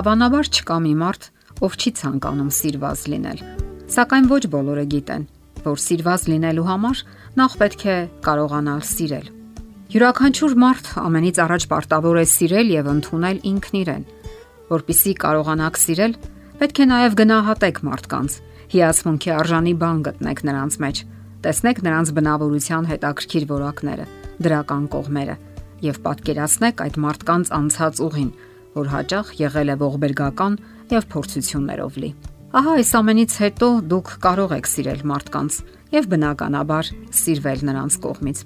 Հավանաբար չկա մի մարդ, ով չի ցանկանում սիրված լինել։ Սակայն ոչ բոլորը գիտեն, որ սիրված լինելու համար նախ պետք է կարողանալ սիրել։ Յուրաքանչյուր մարդ ամենից առաջ պարտավոր է սիրել եւ ընդունել ինքն իրեն։ Որպիսի կարողանաք սիրել, պետք է նաեւ գնահատեք մարդկանց, հիացմունքի արժանի բան գտնեք նրանց մեջ, տեսնեք նրանց բնավորության հետաքրքիր որակները, դրական կողմերը եւ պատկերացնեք այդ մարդկանց անցած ուղին, որ հաճախ եղել է ողբերգական եւ փորձություններով լի։ Ահա այս ամենից հետո դուք կարող եք սիրել մարդկանց եւ բնականաբար սիրվել նրանց կողմից։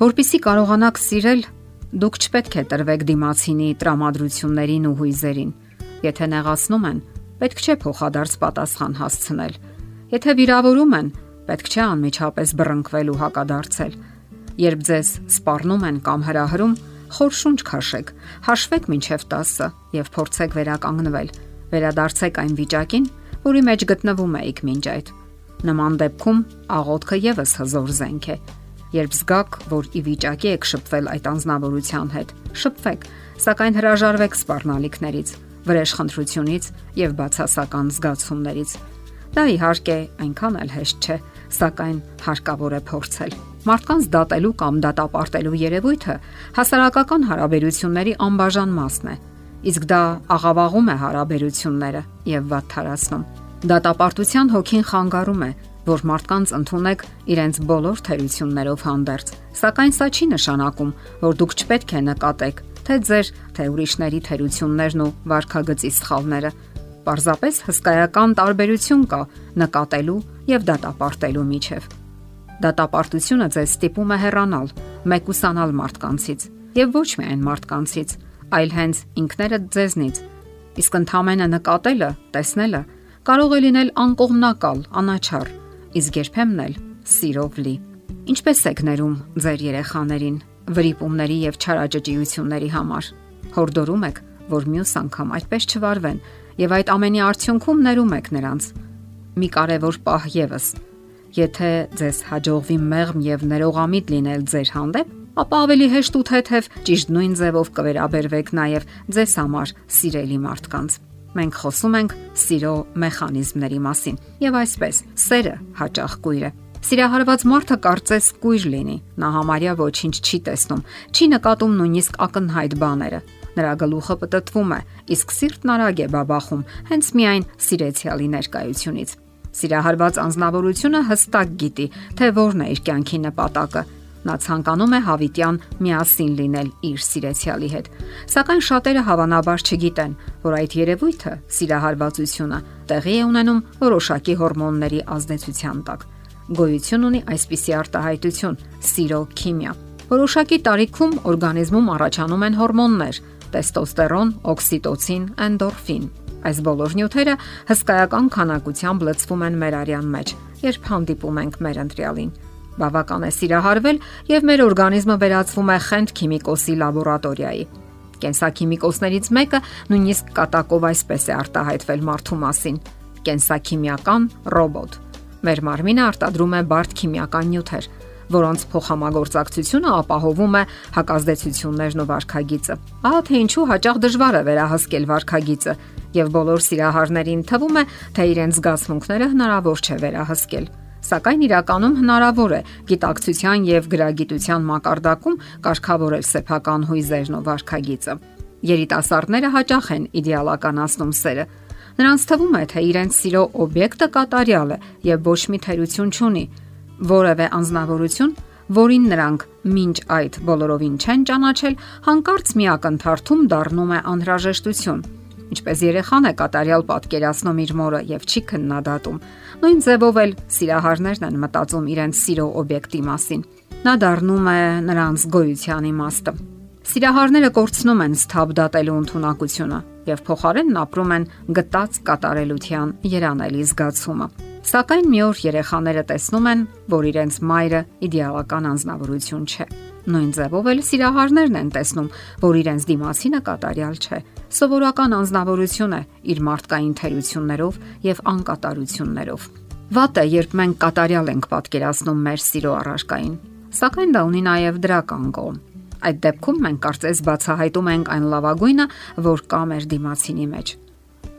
Որպիսի կարողանաք սիրել, դուք չպետք է տրվեք դիմացինի տրամադրություններին ու հույզերին։ Եթե նեղացնում են, պետք չէ փոխադարձ պատասխան հասցնել։ Եթե վիրավորում են, պետք չէ անմիջապես բռնկվել ու հակադարձել։ Երբ ձեզ սպառնում են կամ հրահրում, խոր շունչ քաշեք, հաշվեք մինչև 10-ը եւ փորձեք վերականգնվել։ Վերադարձեք այն վիճակին, որի մեջ գտնվում եք մինչ այդ։ Նման դեպքում աղոթքը եւս հզոր զենք է։ Երբ զգաք, որ ի վիճակի եք շփվել այդ անznավորության հետ, շփվեք, սակայն հրաժարվեք սպառնալիքներից, վրեժխնդրությունից եւ բացասական զգացումներից։ Դա իհարկե այնքան էլ հեշտ չէ, սակայն հարկավոր է փորձել։ Մարդկանց դատելու կամ դատապարտելու երևույթը հասարակական հարաբերությունների անբաժան մասն է։ Իսկ դա աղավաղում է հարաբերությունները եւ վատթարացնում։ Դատապարտության հոգին խանգարում է, որ մարդկանց ընդունեք իրենց բոլոր թերություններով հանդերձ։ Սակայն սա չի նշանակում, որ դուք չպետք է նկատեք թե ձեր, թե ուրիշների թերություններն ու վարքագծի սխալները։ Պարզապես հսկայական տարբերություն կա նկատելու եւ դատապարտելու միջև Դատապարտությունը ձեզ ստիպում է հեռանալ, մեկուսանալ մարդկանցից եւ ոչ միայն մարդկանցից, այլ հենց ինքներդ ձեզնից։ Իսկ ընդհանրապես նկատելը, տեսնելը կարող է լինել անկողմնակալ, անաչառ, իսկ երբեմն էլ սիրով լի։ Ինչպես եք ներում ձեր երեխաներին վրիպումների եւ չարաճճիությունների համար։ Հորդորում եք, որ մյուս անգամ այդպես չվարվեն եւ այդ ամենի արդյունքում ներում եք նրանց։ Մի կարևոր պահ եւս Եթե ձեզ հաջողվի մեղմ եւ ներողամիտ լինել ձեր հանդեպ, ապա ավելի հեշտ ու թեթև ճիշտ նույն ձևով կվերաբերվեք նաև ձեզ համար սիրելի մարդկանց։ Մենք խոսում ենք սիրո մեխանիզմների մասին։ Եվ այսպես, սերը հաճախ կույր է։ Սիրահարված մարդը կարծես կույր լինի։ Նա համարյա ոչինչ չի տեսնում, չի նկատում նույնիսկ ակնհայտ բաները։ Նրա գլուխը պտտվում է, իսկ սիրտն արագ է բաբախում, հենց միայն սիրեցյալի ներկայությունից։ Սիրահարված անznավորությունը հստակ գիտի, թե որն է իր կյանքի նպատակը։ Նա ցանկանում է հավիտյան միասին լինել իր սիրեցյալի հետ։ Սակայն շատերը հավանաբար չգիտեն, որ այդ երևույթը, սիրահարվածությունը, տեղի է ունենում որոշակի հորմոնների ազդեցության տակ։ Գոյություն ունի այսպիսի արտահայտություն՝ սիրո քիմիա։ Որոշակի տարիքում օրգանիզմում առաջանում են հորմոններ՝ տեստոստերոն, օքսիտոցին, էնդորֆին, Այս բոլոր նյութերը հսկայական քանակությամբ լցվում են մեր արյան մեջ, երբ հանդիպում ենք մեր ընտրյալին։ Բավական է սիրահարվել եւ մեր օրգանիզմը վերածվում է խենթ քիմիկոսի լաբորատորիայի։ Կենսաքիմիկոսներից մեկը նույնիսկ կատակով այսպես է արտահայտվել մարդու մասին՝ կենսաքիմիական ռոբոտ։ Մեր մարմինը արտադրում է բարդ քիմիական նյութեր, որոնց փոխհամագործակցությունը ապահովում է հակազդեցություններն ու վարքագիծը։ Ահա թե ինչու հաճախ դժվար է վերահսկել վարքագիծը, եւ բոլոր սիրահարներին թվում է, թե իրենց զգացմունքները հնարավոր չէ վերահսկել։ Սակայն իրականում հնարավոր է գիտակցության եւ գրագիտության մակարդակում կարգավորել սեփական հույզերն ու վարքագիծը։ Երիտասարդները հաճախ են իդեալականացնում սերը։ Նրանց թվում է, թե իրենց սիրո օբյեկտը կատարյալ է եւ ոչ մի թերություն չունի, որևէ անznավորություն, որին նրանք մինչ այդ բոլորովին չեն ճանաչել, հանկարծ մի ակնթարթում դառնում է անհրաժեշտություն ինչպես երեխան է կատարյալ պատկերացնում իր մորը եւ չի քննադատում։ Նույն ձևով էլ սիրահարներն են մտածում իրենց սիրո օբյեկտի մասին։ Նա դառնում է նրանց գոյության իմաստը։ Սիրահարները կորցնում են սթաբ դատելու ընտունակությունը եւ փոխարենն ապրում են գտած կատարելության երանելի զգացումը։ Սակայն մի օր երեխաները տեսնում են, որ իրենց մայրը իդեալական անznավորություն չէ։ Նույն ձևով էլ սիրահարներն են տեսնում, որ իրենց դիմացինը կատարյալ չէ։ Սովորական անznավորություն է իր մարդկային թերություններով եւ անկատարություններով։ Վատ է, երբ մենք կատարյալ ենք պատկերացնում մեր սիրո առարկային։ Սակայն դա ունի նաև դրական կողմ։ Այդ դեպքում մենք կարծես բացահայտում ենք այն լավագույնը, որ կա մեր դիմացինի մեջ։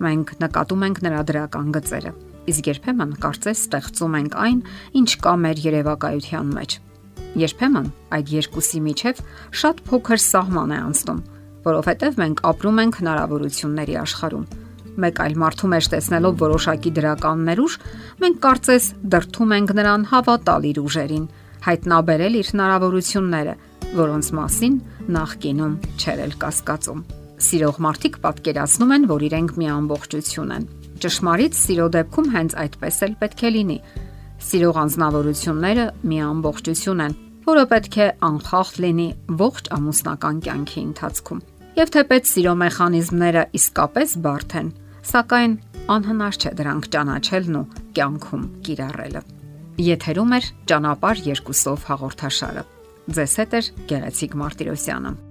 Մենք նկատում ենք նրա դրական գծերը, իսկ երբեմն կարծես ստեղծում ենք այն, ինչ կա մեր երևակայության մեջ։ Երբեմն այդ երկուսի միջև շատ փոքր սահման է անցնում, որովհետև մենք ապրում ենք հնարավորությունների աշխարհում։ Մեկ այլ մարդու մեջ տեսնելով որոշակի դրական ներուժ, մենք կարծես դրթում ենք նրան հավատալ իր ուժերին, հայտնաբերել իր հնարավորությունները, որոնց մասին նախկինում չեր էլ կասկածում։ Սիրող մարդիկ պատկերացնում են, որ իրենք մի ամբողջություն են։ Ճշմարիտ սիրո դեպքում հենց այդպես էլ պետք է լինի։ Սիրող անznավորությունները մի ամբողջություն են, որը պետք է անխախտ լինի ողջ ամուսնական կյանքի ընթացքում։ Եվ թեպետ սիրո մեխանիզմները իսկապես բարդ են, սակայն անհնար չէ դրանք ճանաչելն ու կյանքում կիրառելը։ Եթերում է ճանապար երկուսով հաղորդաշարը։ Ձեզ հետ է Գեղեցիկ Մարտիրոսյանը։